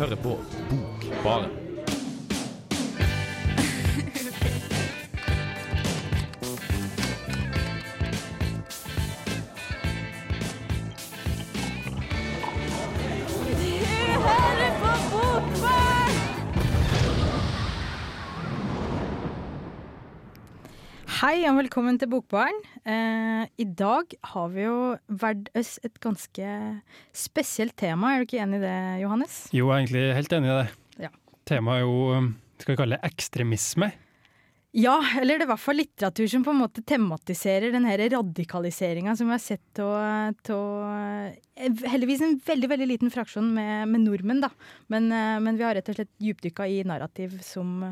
hører på Bokbaren. Hei og velkommen til Bokbaren. Eh, I dag har vi jo valgt oss et ganske spesielt tema. Er du ikke enig i det, Johannes? Jo, jeg er egentlig helt enig i det. Ja. Temaet er jo, um, skal vi kalle det ekstremisme. Ja, eller det er i hvert fall litteratur som på en måte tematiserer den her radikaliseringa som vi har sett av heldigvis en veldig veldig liten fraksjon med, med nordmenn, da. Men, eh, men, vi har rett og slett dypdykka i narrativ som,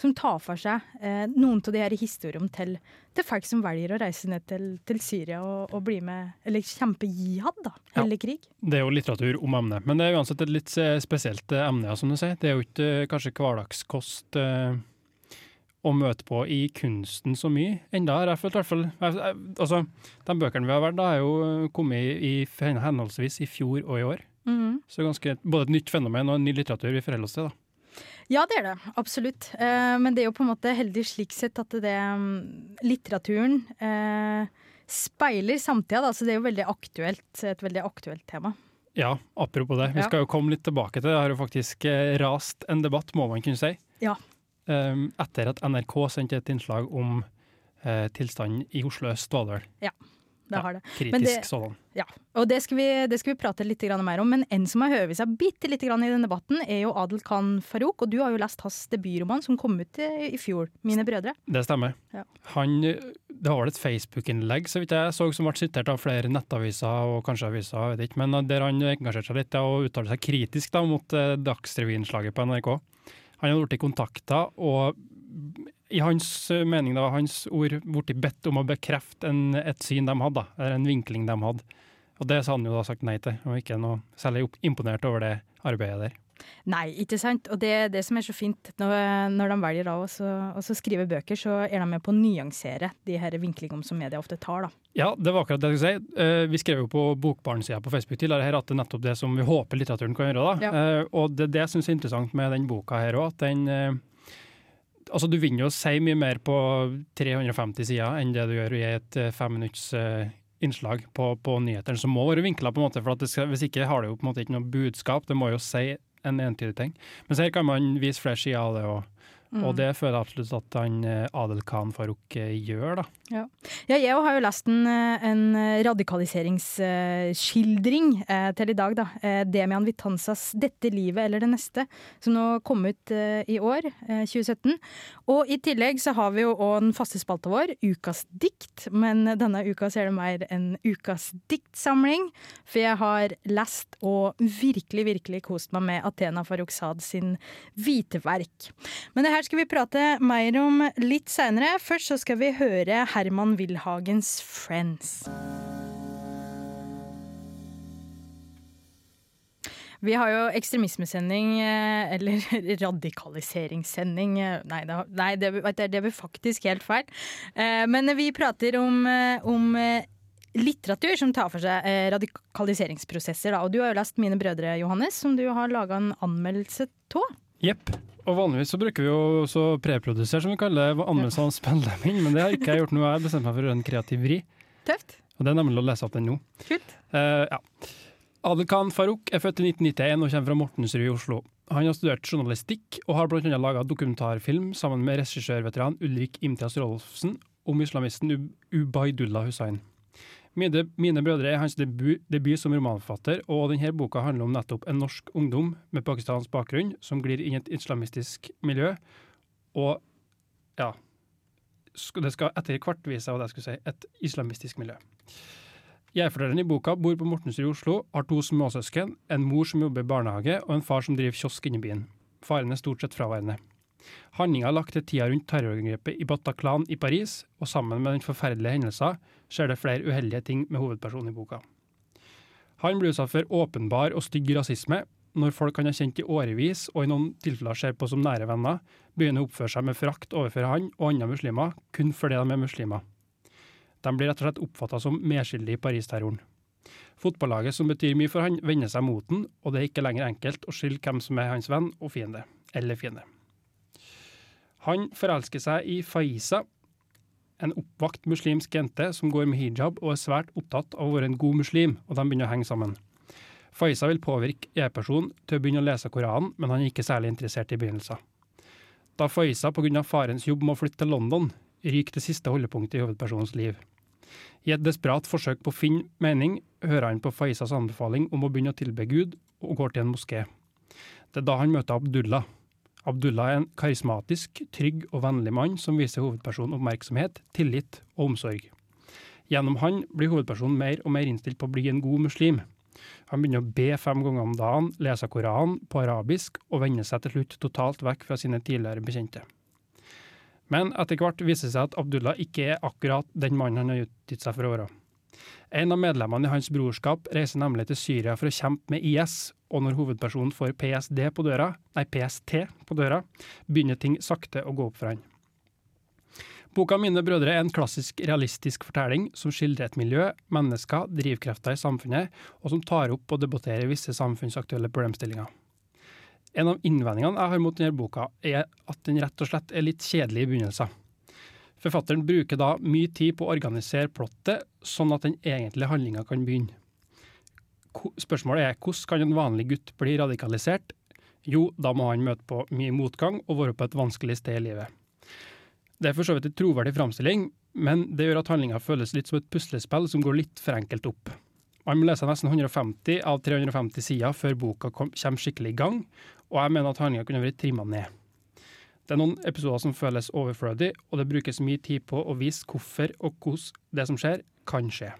som tar for seg eh, noen av de her historiene til, til, folk som velger å reise ned til, til Syria og, og, bli med, eller kjempe jihad, da. Eller ja, krig. Det er jo litteratur om emnet, men det er uansett et litt eh, spesielt eh, emne, som du sier. Det er jo ikke kanskje hverdagskost. Eh å møte på i kunsten så mye enda har jeg følt i hvert fall. Altså, de bøkene vi har vært, da, har jo kommet i, i henholdsvis i fjor og i år. Mm. Så ganske, både et nytt fenomen og en ny litteratur vi forholder oss til. da. Ja, det er det. Absolutt. Eh, men det er jo på en måte heldig slik sett at det um, litteraturen eh, speiler samtida, da. Så det er jo veldig aktuelt, et veldig aktuelt tema. Ja, apropos det. Vi skal jo komme litt tilbake til det. Det har jo faktisk eh, rast en debatt, må man kunne si. Ja. Ehm, etter at NRK sendte et innslag om eh, tilstanden i Oslo øst, det vel? Ja, det har det. kritisk sådan. Ja, og det skal, vi, det skal, vi, prate litt mer om. Men en som har høvet seg bitte litt i denne debatten, er jo Adel Khan Farouk. Og du har jo lest hans debutroman som kom ut i, i fjor, 'Mine brødre'. Det stemmer. Ja. Han, det var vel et Facebook-innlegg så vidt jeg så, som ble sitert av flere nettaviser og kanskje aviser, vet ikke, men der han engasjerte seg litt og uttalte seg kritisk da, mot eh, Dagsrevy-innslaget på NRK. Han hadde blitt kontakta, og i hans mening, da, hans ord, blitt bedt om å bekrefte en, et syn de hadde, eller en vinkling de hadde. Og det sa han jo da sagt nei til, og ikke noe særlig imponert over det arbeidet der. Nei, ikke sant. Og det er det som er så fint. Når, når de velger av å skrive bøker, så er de med på å nyansere de her vinklingene som media ofte tar. da. Ja, det var akkurat det jeg skulle si. Uh, vi skrev jo på Bokbarn-sida på Facebook til her at det er nettopp det som vi håper litteraturen kan gjøre. da. Ja. Uh, og det, det jeg syns er interessant med den boka her òg, at den uh, Altså, Du vinner jo å si mye mer på 350 sider enn det du gjør i et femminutts innslag på, på nyhetene, som må være vinkla, på en måte, for skal, hvis ikke har det jo på en måte ikke noe budskap. Det må jo si en entydig ting. Men så her kan man vise flere sider av det òg. Mm. Og det føler jeg absolutt at han eh, Adel Khan Farouk eh, gjør, da. Ja, ja jeg har jo lest en, eh, en radikaliseringsskildring eh, til i dag, da. Eh, Demian Vitanzas 'Dette livet eller det neste', som nå kom ut eh, i år, 2017. Og i tillegg så har vi jo òg den faste spalta vår, Ukas dikt. Men denne uka så er det mer en ukas diktsamling, for jeg har lest og virkelig, virkelig kost meg med Athena Farouk Saad sin hviteverk. Men det her skal vi prate mer om litt seinere. Først så skal vi høre Herman Wilhagens 'Friends'. Vi har jo ekstremismesending, eh, eller radikaliseringssending eh, Nei, det, nei, det, det blir faktisk helt feil. Eh, men vi prater om, om litteratur som tar for seg radikaliseringsprosesser. Og du har jo lest 'Mine brødre', Johannes, som du har laga en anmeldelse av. Jepp. Og vanligvis så bruker vi jo så preprodusert, som vi kaller det, anmeldelsene av spilleming, men det har ikke jeg gjort nå. Jeg har bestemt meg for å gjøre en kreativ vri. Tøft. Og det er nemlig å lese opp den nå. Kult. Uh, ja. Adel Khan Farouk er født i 1991 og kommer fra Mortensrud i Oslo. Han har studert journalistikk og har bl.a. laga dokumentarfilm sammen med regissørveteran Ulrik Imtias Rolfsen om islamisten Ubaydullah Hussain. Mine, mine brødre er hans debut, debut, som romanforfatter, og denne boka handler om nettopp en norsk ungdom med pakistansk bakgrunn som glir inn i et islamistisk miljø, og ja Det skal etter hvert vise seg hva jeg skulle si, et islamistisk miljø. Jeg-fortelleren i boka bor på Mortensrud i Oslo, har to småsøsken, en mor som jobber i barnehage, og en far som driver kiosk inne i byen. Faren er stort sett fraværende. Handlinga er lagt til tida rundt terrorangrepet i Bataclan i Paris, og sammen med den forferdelige hendelsen skjer det flere uheldige ting med hovedpersonen i boka. Han blir utsatt for åpenbar og stygg rasisme når folk han har kjent i årevis, og i noen tilfeller ser på som nære venner, begynner å oppføre seg med frakt overfor han og andre muslimer kun fordi de er muslimer. De blir rett og slett oppfatta som medskyldige i Paris-terroren. Fotballaget som betyr mye for han, vender seg mot den, og det er ikke lenger enkelt å skille hvem som er hans venn og fiende, eller fiende. Han forelsker seg i Faiza, en oppvakt muslimsk jente som går med hijab og er svært opptatt av å være en god muslim, og de begynner å henge sammen. Faiza vil påvirke E-personen til å begynne å lese Koranen, men han er ikke særlig interessert i begynnelsen. Da Faiza pga. farens jobb må flytte til London, ryker det siste holdepunktet i hovedpersonens liv. I et desperat forsøk på å finne mening, hører han på Faizas anbefaling om å begynne å tilbe Gud, og går til en moské. Det er da han møter Abdullah. Abdullah er en karismatisk, trygg og vennlig mann som viser hovedpersonen oppmerksomhet, tillit og omsorg. Gjennom han blir hovedpersonen mer og mer innstilt på å bli en god muslim. Han begynner å be fem ganger om dagen, lese Koranen på arabisk og vender seg til slutt totalt vekk fra sine tidligere bekjente. Men etter hvert viser det seg at Abdullah ikke er akkurat den mannen han har utgitt seg for å være. En av medlemmene i hans brorskap reiser nemlig til Syria for å kjempe med IS, og når hovedpersonen får PSD på døra, nei, PST på døra, begynner ting sakte å gå opp for han. Boka 'Mine brødre' er en klassisk realistisk fortelling som skildrer et miljø, mennesker, drivkrefter i samfunnet, og som tar opp og debatterer visse samfunnsaktuelle problemstillinger. En av innvendingene jeg har mot denne boka, er at den rett og slett er litt kjedelig i begynnelsen. Forfatteren bruker da mye tid på å organisere plottet, sånn at den egentlige handlinga kan begynne. Spørsmålet er hvordan kan en vanlig gutt bli radikalisert? Jo, da må han møte på mye motgang og være på et vanskelig sted i livet. Det er for så vidt en troverdig framstilling, men det gjør at handlinga føles litt som et puslespill som går litt for enkelt opp. Man må lese nesten 150 av 350 sider før boka kommer skikkelig i gang, og jeg mener at handlinga kunne vært trimma ned. Det er noen episoder som føles overflødig, og det brukes mye tid på å vise hvorfor og hvordan det som skjer, kan skje.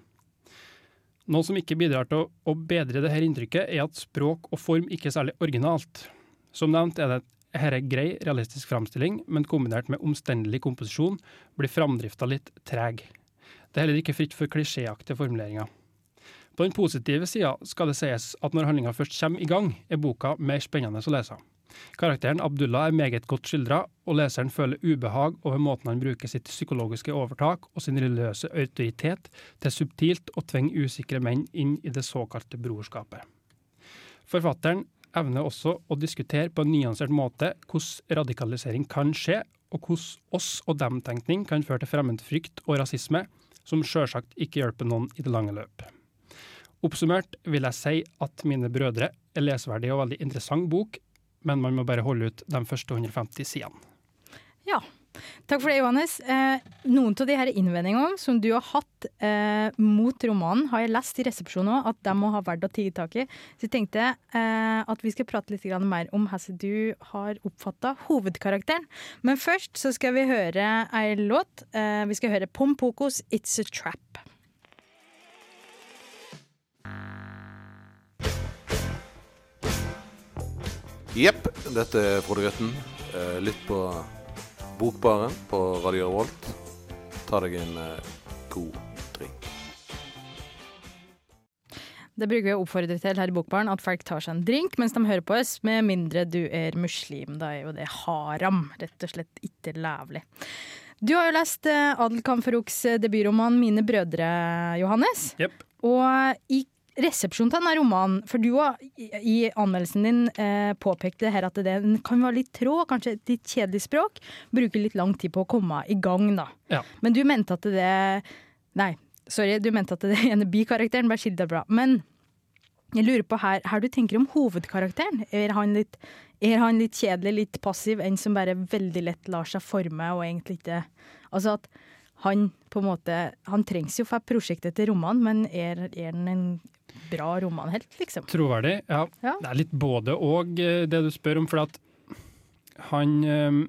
Noe som ikke bidrar til å bedre dette inntrykket, er at språk og form ikke er særlig originalt. Som nevnt er det dette grei, realistisk framstilling, men kombinert med omstendelig komposisjon blir framdrifta litt treg. Det er heller ikke fritt for klisjéaktige formuleringer. På den positive sida skal det sies at når handlinga først kommer i gang, er boka mer spennende å lese. Karakteren Abdullah er meget godt skildra, og leseren føler ubehag over måten han bruker sitt psykologiske overtak og sin religiøse autoritet til subtilt å tvinge usikre menn inn i det såkalte brorskapet. Forfatteren evner også å diskutere på en nyansert måte hvordan radikalisering kan skje, og hvordan oss- og dem-tenkning kan føre til fremmedfrykt og rasisme, som sjølsagt ikke hjelper noen i det lange løp. Oppsummert vil jeg si at Mine brødre er lesverdig og veldig interessant bok, men man må bare holde ut de første 150 sidene. Ja. Takk for det, Johannes. Eh, noen av de innvendingene som du har hatt eh, mot romanen, har jeg lest i resepsjonen òg, at de må ha verdt å tige tak i. Så jeg tenkte eh, at vi skal prate litt mer om hvordan du har oppfatta hovedkarakteren. Men først så skal vi høre ei låt. Eh, vi skal høre Pompokos 'It's a Trap'. Jepp, dette er Frode Grøtten. Eh, litt på Bokbaren på Radio Revolt. Ta deg en eh, god drink. Det bruker vi å oppfordre til her i Bokbaren, at folk tar seg en drink mens de hører på oss, med mindre du er muslim. Da er jo det haram. Rett og slett ikke levelig. Du har jo lest eh, Adel Kamferoks debutroman 'Mine brødre', Johannes. Yep. Og i resepsjonen til denne romanen, for du har i anmeldelsen din eh, påpekt det her at den kan være litt trå, kanskje et litt kjedelig språk. Bruker litt lang tid på å komme i gang, da. Ja. Men du mente at det Nei, sorry, du mente at det ene bikarakteren var skildra bra. Men jeg lurer på her, her du tenker om hovedkarakteren. Er han litt, er han litt kjedelig, litt passiv, en som bare veldig lett lar seg forme og egentlig ikke Altså at han på en måte Han trengs jo for prosjektet til romanen, men er, er den en bra romanhelt, liksom? Troverdig, ja. Ja. Det er litt både og, eh, det du spør om. For at han, eh,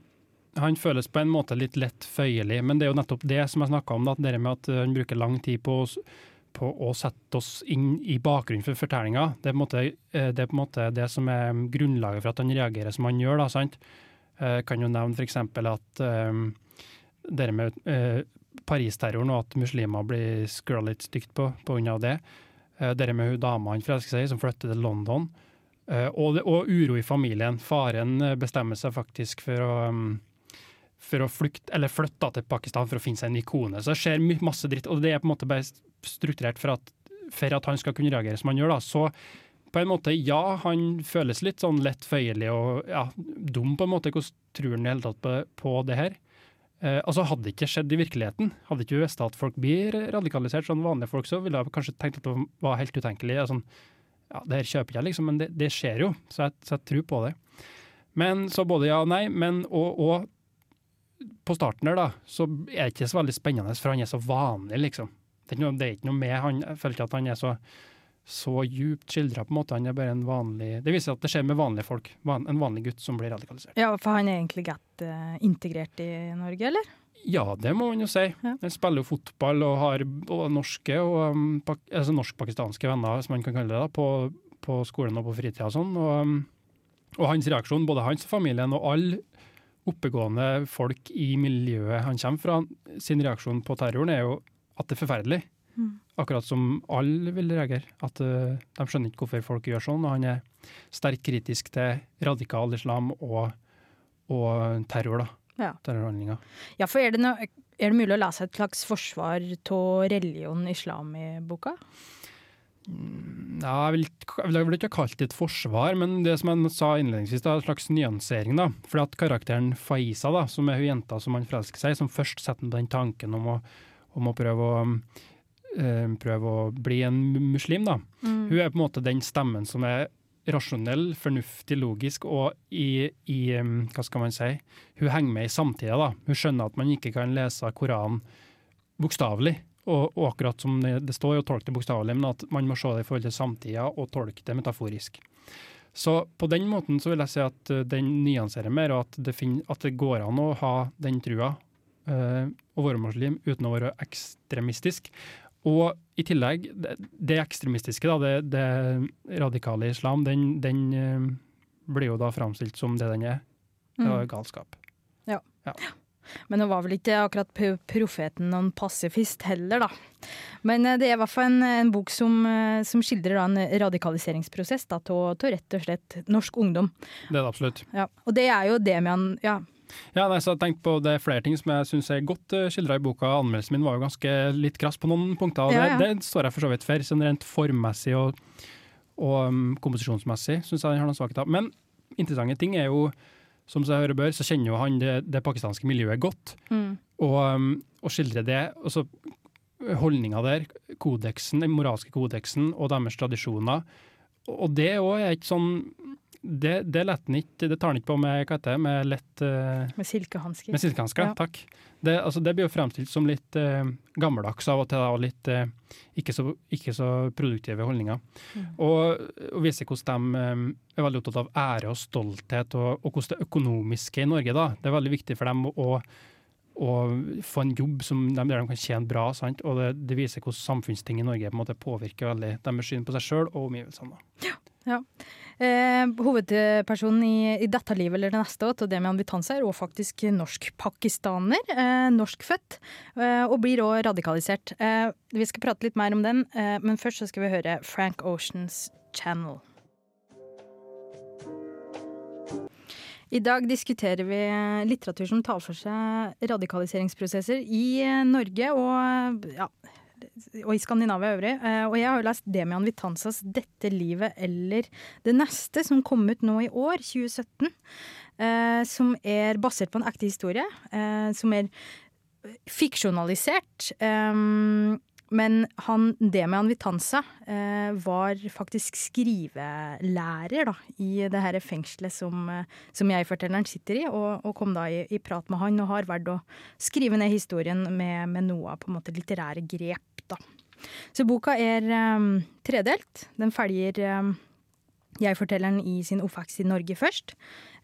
han føles på en måte litt lett føyelig, men det er jo nettopp det som jeg snakka om. Da, det med at han bruker lang tid på, på å sette oss inn i bakgrunnen for fortellinga. Det, eh, det er på en måte det som er grunnlaget for at han reagerer som han gjør. Da, sant? Jeg kan jo nevne f.eks. at um, det med eh, Paris-terroren og at muslimer blir skrulla litt stygt på pga. det. Uh, det med hun dama han forelsker seg i, som flytter til London. Eh, og, det, og uro i familien. Faren eh, bestemmer seg faktisk for å um, for å flykte, eller flytte til Pakistan for å finne seg en ny kone. Så det skjer masse dritt, og det er på en måte bare strukturert for at for at han skal kunne reagere som han gjør. da, så på en måte, ja, han føles litt sånn lett føyelig og ja, dum på en måte. Hvordan tror han i hele tatt på, på det her? Eh, altså Hadde det ikke skjedd i virkeligheten, hadde ikke vi visst at folk blir radikalisert, sånn vanlige folk, så ville jeg kanskje tenkt at det var helt utenkelig. Sånn, ja, det her kjøper jeg, liksom, men det, det skjer jo, så jeg, så jeg, tror på det. Men så både ja og nei, men og, og på starten der, da, så er det ikke så veldig spennende, for han er så vanlig, liksom. Det er ikke noe, det er ikke noe med han, Jeg føler ikke at han er så så djupt skildra, på en måte. Han er bare en vanlig Det viser at det skjer med vanlige folk. Van, en vanlig gutt som blir radikalisert. Ja, For han er egentlig godt uh, integrert i Norge, eller? Ja, det må man jo si. Ja. Han spiller jo fotball og har og norske og um, pak, altså norsk-pakistanske venner, som man kan kalle det, da, på, på skolen og på fritida og sånn. Og, um, og, hans reaksjon, både hans og familien og alle oppegående folk i miljøet han kommer fra, sin reaksjon på terroren er jo at det er forferdelig. Akkurat som alle vil reagere. At uh, De skjønner ikke hvorfor folk gjør sånn. og Han er sterkt kritisk til radikal islam og, og terror. da. Ja. Terrorhandlinger. Ja, for er det, no, er det mulig å lese et slags forsvar av religion islam i boka? Mm, ja, jeg vil, jeg vil ikke kalt det et forsvar, men det som jeg sa innledningsvis, er en slags nyansering. da. Fordi at karakteren Faiza, da, som er hun jenta som han forelsker seg som først setter den tanken om å, om å prøve å prøve å bli en muslim. da. Mm. Hun er på en måte den stemmen som er rasjonell, fornuftig, logisk, og i, i, hva skal man si, hun henger med i samtida. da. Hun skjønner at man ikke kan lese Koranen bokstavelig, og, og, akkurat som det, det står, å tolke det bokstavelig, men at man må se det i forhold til samtida og tolke det metaforisk. Så på den måten så vil jeg si at uh, den nyanserer mer, og at det, finner, at det går an å ha den trua uh, å være muslim uten å være ekstremistisk. Og i tillegg, det, det ekstremistiske, da, det, det, radikale islam, den, den uh, blir jo da framstilt som det den er. Det var mm. galskap. Ja. ja. Men nå var vel ikke akkurat profeten noen pasifist heller, da. Men uh, det er i hvert fall en, en bok som, uh, som skildrer en radikaliseringsprosess av rett og slett norsk ungdom. Det er det absolutt. Ja. Og det er jo det med han ja, ja, nei, så jeg tenkte på Det er flere ting som jeg syns er godt eh, skildra i boka. Anmeldelsen min var jo ganske litt krass på noen punkter, og ja, ja. Det, det, står jeg for så vidt for. Sånn rent formmessig og, og um, komposisjonsmessig syns jeg den har noen svakheter. Men interessante ting er jo, som jeg hører bør, så kjenner jo han det, det pakistanske miljøet godt. Mm. Og, um, og skildrer det. og så Holdninga der, kodeksen, den moralske kodeksen og deres tradisjoner. Og det òg er ikke sånn det, det, ikke, det tar han ikke på med hva heter det, med lett uh, Med silkehansker. Med silkehansker, ja. takk. Det, altså, det, blir jo fremstilt som litt uh, gammeldags av og til, og litt uh, ikke, så, ikke, så, produktive holdninger. Mm. Og, og, viser hvordan de um, er veldig opptatt av ære og stolthet, og, og hvordan det økonomiske i Norge da, det er veldig viktig for dem å, å få en jobb som de, der de kan tjene bra. Sant? Og det, det, viser hvordan samfunnsting i Norge på en måte påvirker veldig deres syn på seg sjøl og omgivelsene. Ja, ja. Eh, hovedpersonen i, i, dette livet eller det neste, og Demian Vitanza, er også faktisk norsk-pakistaner. Eh, norskfødt. Eh, og blir òg radikalisert. Eh, vi skal prate litt mer om den, eh, men først så skal vi høre Frank Oceans Channel. I dag diskuterer vi litteratur som tar for seg radikaliseringsprosesser i Norge og ja, og i Skandinavia øvrig. Eh, og jeg har jo lest Demian Vitanzas 'Dette livet eller det neste', som kom ut nå i år, 2017. Eh, som er basert på en ekte historie. Eh, som er fiksjonalisert. Men han, Demian Vitanza var faktisk skrivelærer da, i det her fengselet som, som jeg-fortelleren sitter i, og, og, kom da i, i, prat med han og har valgt å skrive ned historien med, med noe på en måte litterære grep. Da. Så boka er um, tredelt. Den følger um, jeg-fortelleren i sin oppvekst i Norge først.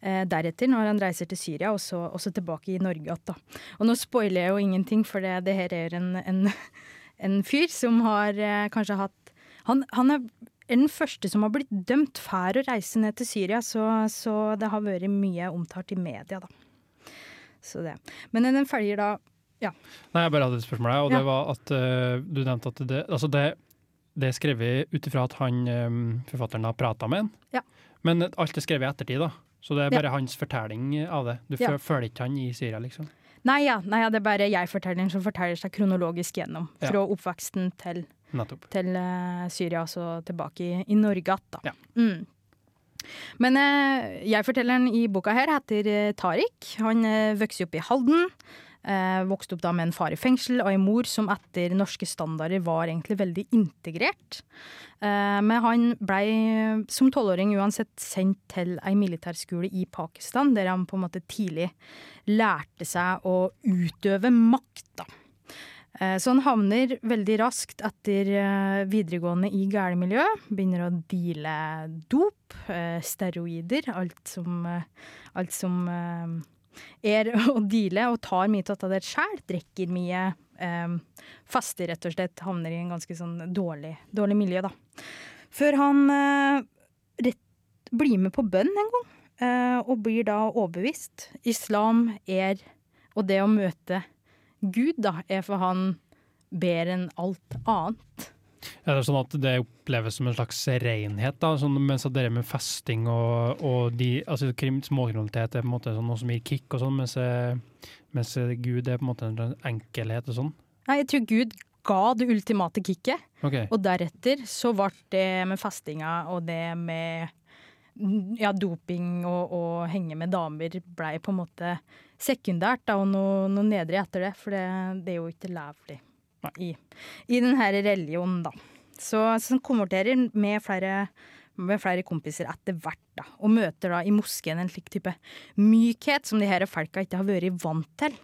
Eh, deretter, når han reiser til Syria, og så, og tilbake i Norge igjen. Og nå spoiler jeg jo ingenting, for det, det her er en, en en fyr som har eh, kanskje hatt han, han, er den første som har blitt dømt for å reise ned til Syria, så, så, det har vært mye omtalt i media, da. Så det. Men den følger da ja. Nei, jeg bare hadde et spørsmål, og ja. det var at uh, du nevnte at det Altså, det, det er skrevet ut ifra at han, um, forfatteren har prata med en. Ja. Men alt er skrevet i ettertid, da. Så det er bare ja. hans fortelling av det. Du føler ikke han i Syria, liksom? Nei ja, nei, ja, det er bare jeg-fortelleren som forteller seg kronologisk gjennom. Fra ja. oppveksten til til uh, Syria, altså tilbake i, i Norge igjen, da. Ja. Mm. Men uh, jeg-fortelleren i boka her heter Tariq. Han uh, vokser opp i Halden. Eh, vokste opp da med en far i fengsel og en mor som etter norske standarder var egentlig veldig integrert. Eh, men han blei som tolvåring uansett sendt til ei militærskole i Pakistan, der han på en måte tidlig lærte seg å utøve makt, da. Eh, Så han havner veldig raskt etter videregående i gæremiljø. Begynner å deale dop, steroider, alt som, alt som er å deale, og tar mye av det sjøl. Drikker mye. Um, Faster, rett og slett. Havner i en ganske sånn dårlig, dårlig miljø, da. Før han uh, rett, blir med på bønn en gang, uh, og blir da overbevist. Islam er, og det å møte Gud, da, er for han bedre enn alt annet. Er det sånn at det oppleves som en slags renhet, da, sånn, mens at det med festing og, og de, altså, krim, småkriminalitet er på en måte sånn, noe som gir kick og sånn, mens, eh, mens Gud er på en måte en enkelhet og sånn? Nei, jeg tror Gud ga det ultimate kicket, okay. og deretter så ble det med festinga og det med ja, doping og, og henge med damer blei på en måte sekundært, da, og noe, noe nedre etter det, for det, det er jo ikke levelig i, i denne religionen, da. Så, så konverterer med flere, med flere kompiser etter hvert, da, og møter da i moskeen en slik type mykhet som de her folka ikke har vært vant til.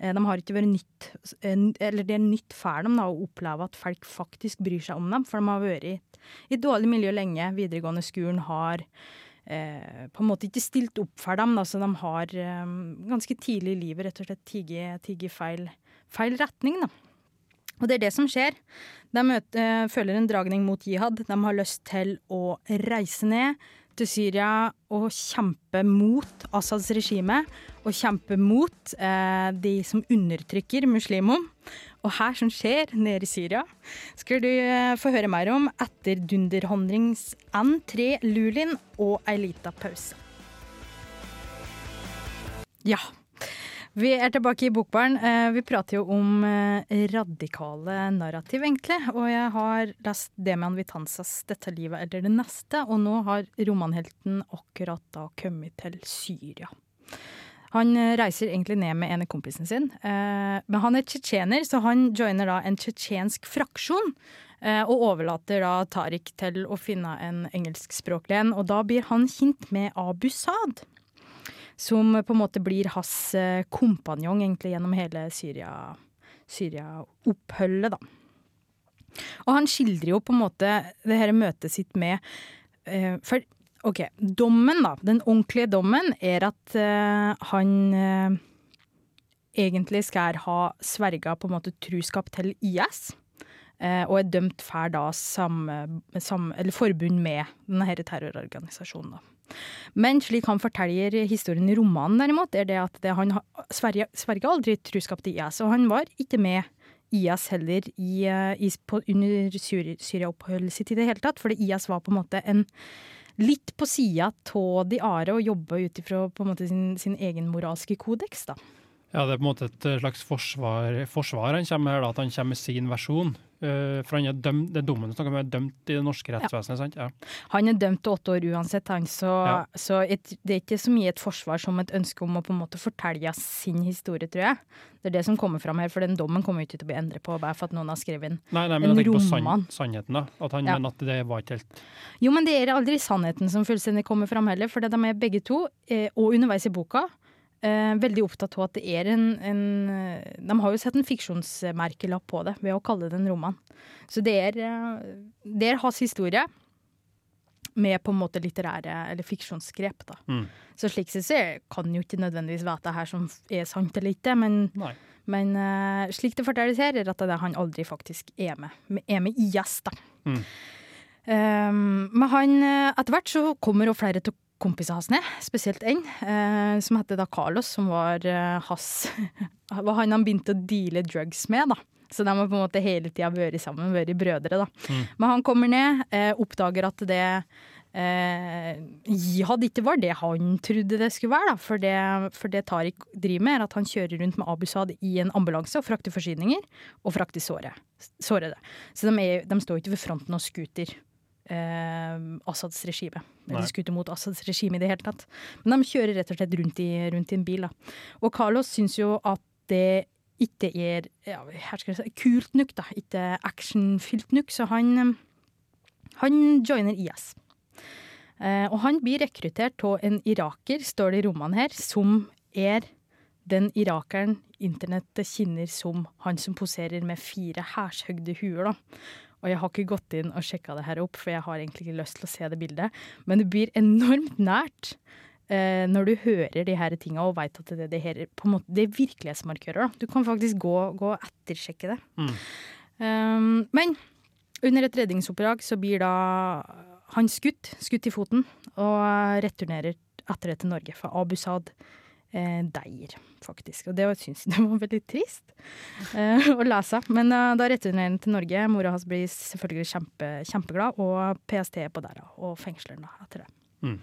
Eh, De har ikke vært nytt, eh, eller det er nytt for dem da, å oppleve at folk faktisk bryr seg om dem, for de har vært i i dårlig miljø lenge. Videregående skolen har eh, på en måte ikke stilt opp for dem, da, så de har eh, ganske tidlig i livet rett og slett tigget feil, feil retning. Da. Og det er det som skjer. De møter, eh, føler en dragning mot jihad. De har lyst til å reise ned til Syria og kjempe mot Assads regime. Og kjempe mot eh, de som undertrykker muslimer. Og her som skjer nede i Syria, skal du eh, få høre mer om etter dunderhandlings N3 Lulin og ei lita pause. Ja. Vi er tilbake i Bokbaren. Eh, Vi prater jo om eh, radikale narrativ, egentlig. Og jeg har lest Demian Vitanzas 'Dette livet eller det neste', og nå har romanhelten akkurat da kommet til Syria. Han eh, reiser egentlig ned med ene kompisen sin, men han er tsjetsjener, så han joiner da en tsjetsjensk fraksjon. Og overlater da Tariq til å finne en engelskspråklig en, og da blir han kjent med Abu Saad som på en måte blir hans eh, kompanjong egentlig gjennom hele Syria- Syria-oppholdet, da. Og han skildrer jo på en måte det her møtet sitt med eh, For OK, dommen, da. Den ordentlige dommen er at eh, han eh, egentlig skal ha sverga på en måte truskap til IS. eh, og er dømt for da eller forbund med denne terrororganisasjonen. da. Men slik han forteller historien i romanen, derimot, er det at det, han Sverige, sverga aldri truskap til IS. Og han var ikke med IS heller i, eh, i, på, under Syri- Syria-oppholdet sitt i det hele tatt. Fordi IS var på en måte en litt på sida av de are og jobba ut ifra sin, sin egen moralske kodeks. da. Ja, det er på en måte et eh, slags forsvar, forsvar han kommer med her, da, at han kommer med sin versjon. Eh, for han er dømt, det er dommen du snakker om, er dømt i det norske rettsvesenet, sant? Ja. Han er dømt til åtte år uansett, han, så, Ja. så et, det er ikke så mye et forsvar som et ønske om å på en måte fortelle sin historie, tror jeg. Det er det som kommer fram her, for den dommen kommer jo ikke til å bli endret på bare for at noen har skrevet den. Nei, nei, men En jeg tenker på sann, sannheten, da. At han Ja. mener at det var ikke helt Jo, men det er aldri sannheten som fullstendig kommer fram heller, for de er begge to, eh, og underveis i boka, eh, veldig opptatt av at det er en, en eh, De har jo sett en fiksjonsmerkelapp på det ved å kalle det en roman. Så det er, eh, det er hans historie med på en måte litterære eller fiksjonsgrep, da. Mm. Så slik sett så kan jo ikke nødvendigvis vite her som er sant eller ikke, men, men eh, slik det fortelles her, er at det er han aldri faktisk er med. Er med i IS, da. Mm. Um, men han, etter hvert så kommer jo flere til kompisene hans ned, spesielt en, eh, som heter da Carlos, som var eh, hans var han han begynte å deale drugs med, da. Så de har på en måte hele tida vært sammen, vært brødre, da. Mm. Men han kommer ned, eh, oppdager at det eh, jihad ikke var det han trodde det skulle være. Da. For, det, for det Tariq driver med, er at han kjører rundt med Abusad i en ambulanse og frakter forsyninger, og frakter såre, sårede. Så de, er, de, står ikke ved fronten og skuter eh, Assads regime. Eller skuter mot Assads regime i det hele tatt. Men de kjører rett og slett rundt i, rundt i en bil. Da. Og Carlos syns jo at det ikke er ja, si, kult nok, da. Ikke actionfylt nok. Så han, han joiner IS. Eh, og han blir rekruttert av en iraker, står det i rommene her, som er den irakeren internettet kjenner som han som poserer med fire hærshøgde huer. da. Og jeg har ikke gått inn og sjekka det her opp, for jeg har egentlig ikke lyst til å se det bildet. Men det blir enormt nært eh, når du hører de her tinga og veit at det, det, her, måte, det er virkelighetsmarkører. Da. Du kan faktisk gå, gå og ettersjekke det. Mm. Um, men under et redningsoppdrag så blir da han skutt, skutt i foten, og returnerer etter det til Norge. fra Abu Saad eh, deier, faktisk. Og det syns jeg var veldig trist eh, å lese. Men eh, da returnerer han til Norge. Mora hans blir selvfølgelig kjempe, kjempeglad, og PST er på der og fengsler ham etter det. Mm.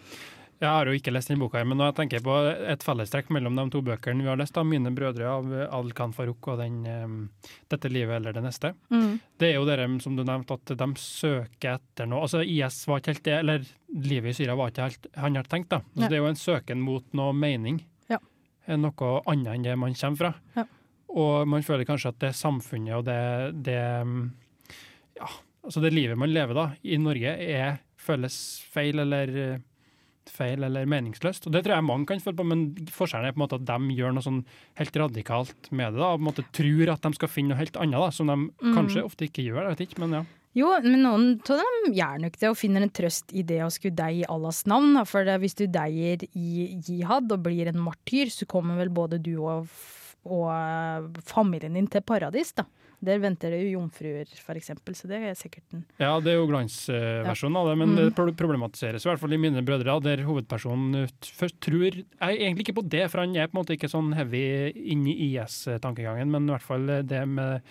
Jeg har jo ikke lest den boka, her, men tenker jeg tenker på et fellestrekk mellom de to bøkene vi har lest, da, 'Mine brødre' av Al-Khan Farouk og den, um, 'Dette livet eller det neste', Mm. det er jo dere som du nevnte, at de søker etter noe. Altså IS var ikke helt det, eller livet i Syria var ikke helt han hadde tenkt. da. Altså, Ja. Det er jo en søken mot noe mening. Ja. Noe annet enn det man kommer fra. Ja. Og man føler kanskje at det samfunnet og det, det Ja, altså det livet man lever da, i Norge, er, føles feil eller feil eller meningsløst. Og Det tror jeg mange kan føle på, men forskjellen er på en måte at de gjør noe sånn helt radikalt med det. da, og på en måte Tror at de skal finne noe helt annet, da, som de Mm. kanskje ofte ikke gjør. jeg vet ikke, men ja. Jo, men noen av dem gjør nok det, og finner en trøst i det å skulle deie i Allahs navn. For hvis du deier i jihad og blir en martyr, så kommer vel både du og, og eh, familien din til paradis, da. Der venter det jo jomfruer, eksempel, så det er sikkert en Ja, det er jo glansversjonen av det, men Mm. det problematiseres i hvert fall i mine brødre, der hovedpersonen først tror Jeg er egentlig ikke på det, for han er på en måte ikke sånn heavy i IS-tankegangen, men i hvert fall det med,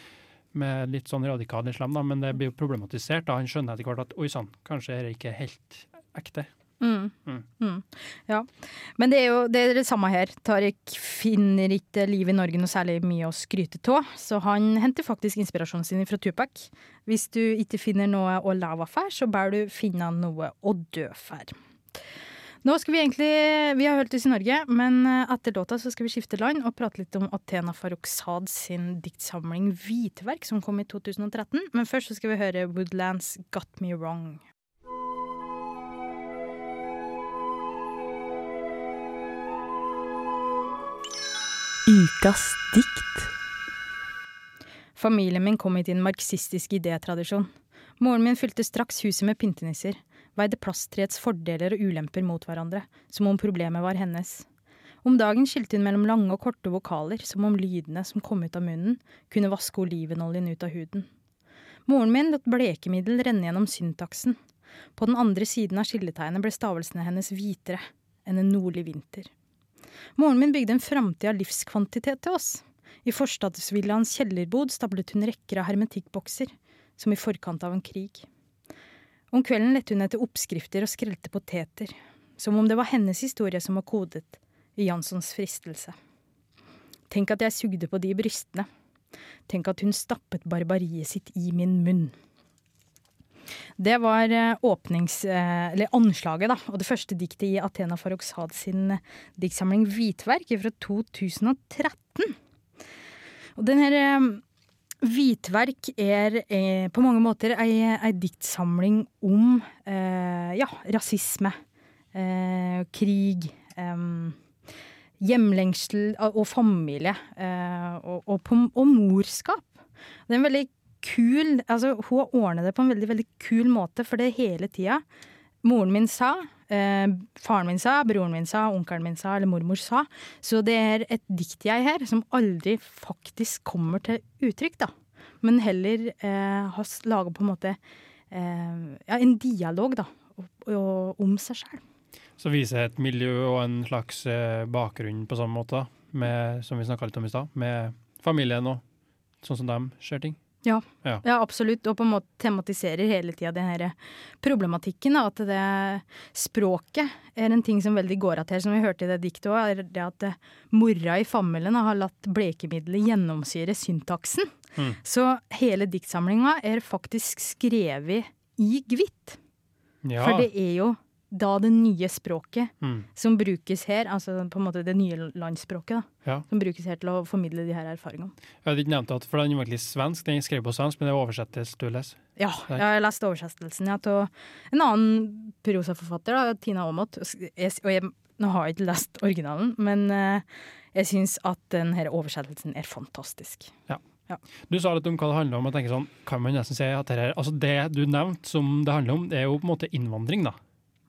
med litt sånn radikal islam, da, men det blir jo problematisert. da Han skjønner etter hvert at oi sann, kanskje er det ikke helt ekte. Mm. Mm. Mm. Ja. Men det er jo det, er det samme her. Tariq finner ikke livet i Norge noe særlig mye å skryte av, så han henter faktisk inspirasjonen sin fra Tupac. Hvis du ikke finner noe å leve for, så bør du finne noe å dø for. Nå skal vi egentlig, vi har hørt oss i Norge, men eh, etter låta så skal vi skifte land og prate litt om Athena Farrokhzad sin diktsamling 'Hvitverk', som kom i 2013. Men først så skal vi høre Woodlands 'Got Me Wrong'. Ukas dikt. Familien min kom hit i en marxistisk idétradisjon. Moren min fylte straks huset med pyntenisser, veide plasttreets fordeler og ulemper mot hverandre, som om problemet var hennes. Om dagen skilte hun mellom lange og korte vokaler, som om lydene som kom ut av munnen, kunne vaske olivenoljen ut av huden. Moren min lot blekemiddel renne gjennom syntaksen. På den andre siden av skilletegnet ble stavelsene hennes hvitere enn en nordlig vinter. Moren min bygde en framtid av livskvantitet til oss. I forstadsvillaens kjellerbod stablet hun rekker av hermetikkbokser, som i forkant av en krig. Om kvelden lette hun etter oppskrifter og skrelte poteter, som om det var hennes historie som var kodet i Janssons fristelse. Tenk at jeg sugde på de brystene. Tenk at hun stappet barbariet sitt i min munn. Det var eh, åpnings... eh, anslaget, da. Og det første diktet i Athena Farrokhzad sin eh, diktsamling 'Hvitverk' fra 2013. Og den her Hvitverk er eh, på mange måter ei, ei diktsamling om eh, ja, rasisme, eh, krig, eh, hjemlengsel og familie, eh, og, og, på, og morskap. Det er en veldig kul altså Hun har ordnet det på en veldig veldig kul måte, for det er hele tida Moren min sa, eh, faren min sa, broren min sa, onkelen min sa, eller mormor sa. Så det er et dikt jeg her som aldri faktisk kommer til uttrykk, da. Men heller eh, har laga på en måte eh, ja, en dialog, da, og, og, om seg sjøl. Så viser et miljø og en slags eh, bakgrunn på samme måte, med, som vi snakka litt om i stad, med familien og sånn som de ser ting. Ja. Ja. ja, absolutt. Og på en måte tematiserer hele tida den her problematikken. At det språket er en ting som veldig går att her, som vi hørte i det diktet òg. Er det at eh, mora i familien har latt blekemiddelet gjennomsyre syntaksen. Mm. Så hele diktsamlinga er faktisk skrevet i hvitt. Ja. For det er jo da det nye språket Mm. som brukes her, altså på en måte det nye landsspråket, da, Ja. som brukes her til å formidle de her erfaringene. Jeg hadde ikke nevnt at, for den er egentlig svensk, den er skrevet på svensk, men det oversettes til leser? lese. Ja, jeg har lest oversettelsen ja, til en annen prosaforfatter, da, Tina Aamodt. Og jeg, nå har jeg ikke lest originalen, men uh, jeg syns at den her oversettelsen er fantastisk. Du sa litt om hva det handler om. Jeg tenker sånn, kan man nesten si at det, her, altså det du nevnte som det handler om, det er jo på en måte innvandring, da.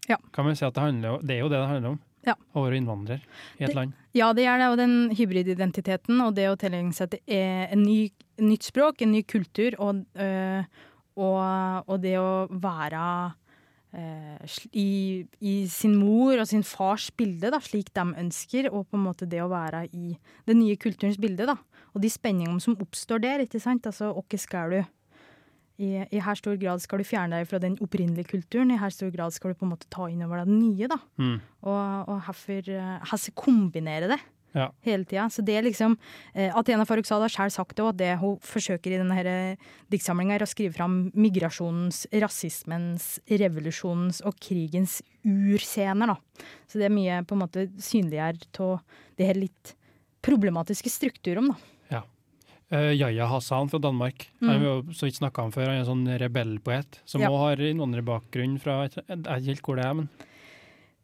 Ja. Kan man si at det, handler, det er jo det det handler om? Ja. Å være innvandrer i et Det- land. Ja, det er det, og den hybrididentiteten og det å tilegne seg et en ny, nytt språk, en ny kultur, og, øh, og, og det å være øh, i, i sin mor og sin fars bilde, da, slik de ønsker, og på en måte det å være i den nye kulturens bilde, da. Og de spenningene som oppstår der, ikke sant. Altså, hva skal du i, I her stor grad skal du fjerne deg fra den opprinnelige kulturen, i her stor grad skal du på en måte ta inn over deg det nye, da. Mm. Og, og herfor, eh, herfor kombinere det Ja. hele tida. Så det er liksom eh, Athena Farrokhzad har selv sagt det, og at det hun forsøker i denne eh, diktsamlinga, er å skrive fram migrasjonens, rasismens, revolusjonens og krigens urscener. da. Så det er mye på en måte synliggjør av det her litt problematiske strukturene, da. Uh, Yahya Hassan fra Danmark. Mm. Han jo så vidt snakka om før. Han er en sånn rebellpoet som Ja. også har innvandrerbakgrunn fra Jeg vet ikke helt hvor det er, men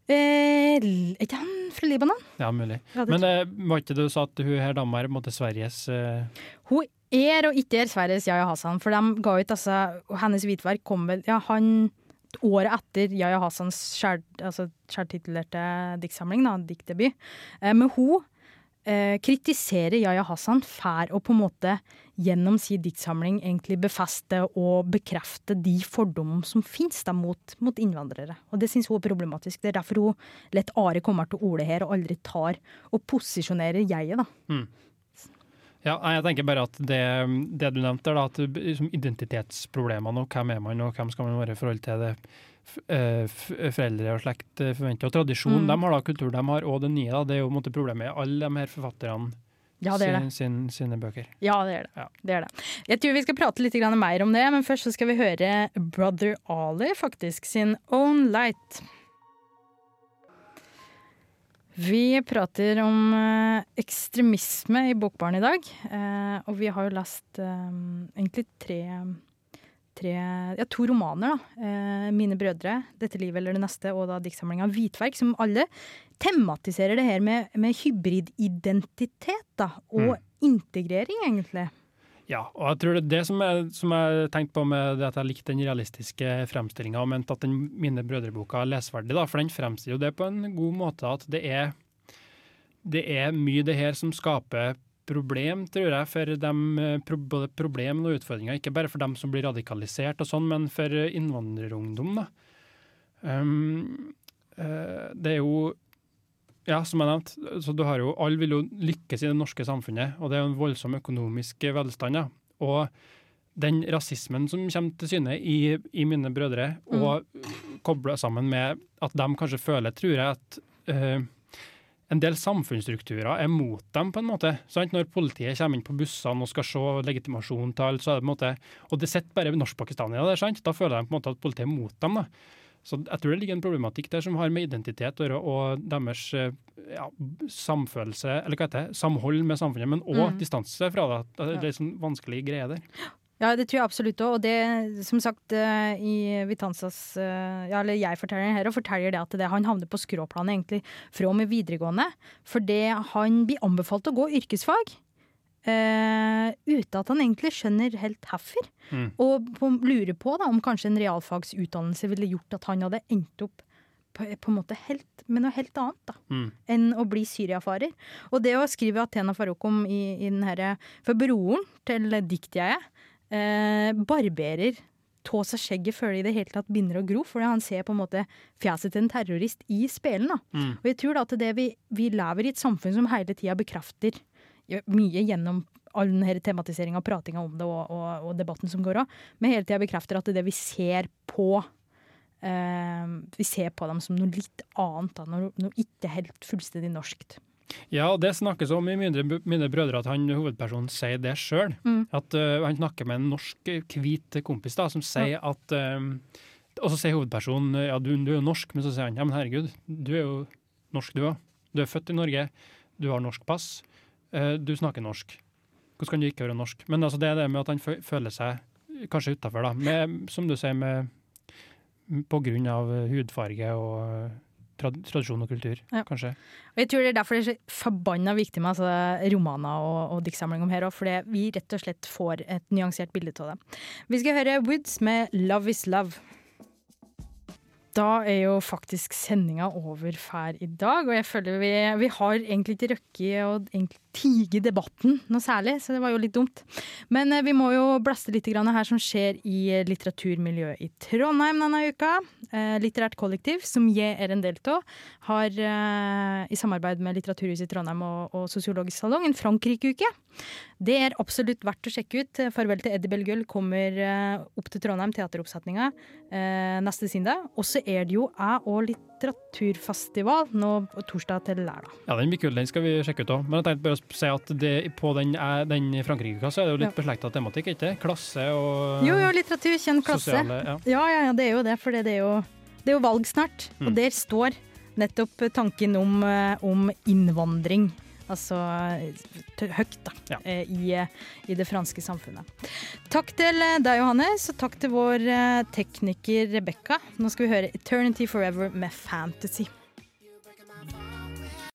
Eh, er ikke han fra Libanon? ja, mulig. Ja, Men uh, var ikke det du sa at hun her dama er på en måte Sveriges uh, Hun er og ikke er Sveriges Yahya Hassan, for de ga ut altså Hennes hvitverk kom vel Ja, han Året etter Yahya Hassans skjær- altså, diktsamling, da, diktdebut. Eh, men hun eh, kritiserer Yahya Hassan fær å på en måte gjennom sin diktsamling egentlig befeste og bekrefte de fordommene som finnes da, mot, mot innvandrere. Og det syns hun er problematisk. Det er derfor hun lett Are kommer til orde her og aldri tar og posisjonerer jeget, da. Ja, jeg tenker bare at det, det du nevnte, da, at liksom identitetsproblemene og hvem er man og hvem skal man være i forhold til det foreldre og slekt eh, forventer. Og tradisjon, Mm. de har da kultur de har, og det nye. da, Det er jo en måte problemet i alle de her forfatterne Ja, det det. sin, sin, sine bøker. Ja, det er det. Ja. det er det. Jeg tror vi skal prate litt mer om det, men først så skal vi høre Brother Ali faktisk sin Own Light. Vi prater om eh, ekstremisme i Bokbarn i dag, eh, og vi har jo lest eh, egentlig tre, tre ja, to romaner. da. Eh, 'Mine brødre', 'Dette livet eller det neste' og da diktsamlinga 'Hvitverk', som alle tematiserer det her med, med hybrididentitet da, og integrering, egentlig. Ja, og jeg tror det er det som jeg, som jeg tenkte på med det at jeg likte den realistiske fremstillinga, og mente at den Mine brødre-boka er lesverdig, da, for den fremstiller jo det på en god måte at det er, det er mye det her som skaper problem, tror jeg, for dem, eh, både problem og utfordringer. Ikke bare for dem som blir radikalisert og sånn, men for eh, innvandrerungdom, da. Um, det er jo ja, som jeg nevnte, så du har jo, alle vil jo lykkes i det norske samfunnet, og det er jo en voldsom økonomisk velstand. Ja. Og den rasismen som kommer til syne i, i mine brødre, og kobla sammen med at de kanskje føler, tror jeg, at eh, en del samfunnsstrukturer er mot dem, på en måte. Sant? Når politiet kommer inn på bussene og skal se legitimasjon til alt, så er det på en måte Og det sitter bare norskpakistanere der, sant? Da føler de på en måte at politiet er mot dem. da. Så jeg tror det ligger en problematikk der som har med identitet å gjøre, og deres eh, ja, samfølelse, eller hva heter det, samhold med samfunnet, men òg Mm. distanse fra det. Det er en sånn vanskelig greie der. Ja, det tror jeg absolutt òg. Og det, som sagt, eh, i Vitanzas eh, Ja, eller jeg forteller her, og forteller det at det, han havner på skråplanet egentlig fra og med videregående. Fordi han blir anbefalt å gå yrkesfag. Uh, uten at han egentlig skjønner helt hvorfor. Mm. Og på, lurer på da, om kanskje en realfagsutdannelse ville gjort at han hadde endt opp på, på en måte helt, med noe helt annet. da Mm. enn å bli syriafarer. Og det å skrive Athena Farouk om i, i den herre For broren til diktjeget eh, barberer tå seg skjegget før det i det hele tatt begynner å gro, fordi han ser på en måte fjeset til en terrorist i spelen. Mm. Og jeg tror da at det vi, vi lever i et samfunn som hele tida bekrefter mye gjennom all denne tematiseringa og pratinga om det og, og, og debatten som går òg, men hele tida bekrefter at det det vi ser på eh, Vi ser på dem som noe litt annet, da, noe, noe ikke helt fullstendig norskt. Ja, og det snakkes om i mine, mine brødre at han hovedpersonen sier det sjøl. Mm. At uh, han snakker med en norsk hvit kompis da, som sier at um, Og så sier hovedpersonen ja, du, du, er jo norsk, men så sier han ja, men herregud, du er jo norsk du òg. Du er født i Norge, du har norsk pass, uh, du snakker norsk. Hvordan kan du ikke være norsk? Men altså, det er det med at han føler seg kanskje utafor, da. Med, som du sier, med, på grunn av hudfarge og tradisjon og kultur, ja. kanskje. Og jeg tror det er derfor det er så forbanna viktig med altså, romaner og, og diktsamling om her òg, fordi vi rett og slett får et nyansert bilde av det. Vi skal høre Woods med 'Love Is Love'. Da er jo faktisk sendinga over fær i dag, og jeg føler vi, vi har egentlig ikke røkket å tige debatten noe særlig, så det var jo litt dumt. Men eh, vi må jo blaste litt her som skjer i litteraturmiljøet i Trondheim denne uka. Eh, litterært kollektiv, som jeg er en del av, har eh, i samarbeid med Litteraturhuset i Trondheim og, og Sosiologisk salong en Frankrike-uke. Det er absolutt verdt å sjekke ut. 'Farvel til Eddie Belgull' kommer opp til Trondheim, teateroppsetninga, neste søndag. Og så er det jo jeg og litteraturfestival nå torsdag til lørdag. Ja, den blir kul. Den skal vi sjekke ut òg. Men jeg tenkte bare å si at det, på den, den Frankrike-kassa er det jo litt ja. beslekta tematikk, ikke Klasse og Jo, jo, litteratur, kjenn klasse. Sosiale, ja. ja. ja, ja, det er jo det. For det er jo, det er jo valg snart. Mm. Og der står nettopp tanken om, eh, om innvandring Altså høyt, da, ja. Eh, i, i, det franske samfunnet. Takk til eh, deg, Johannes, og takk til vår tekniker Rebekka. Nå skal vi høre 'Eternity Forever' med Fantasy.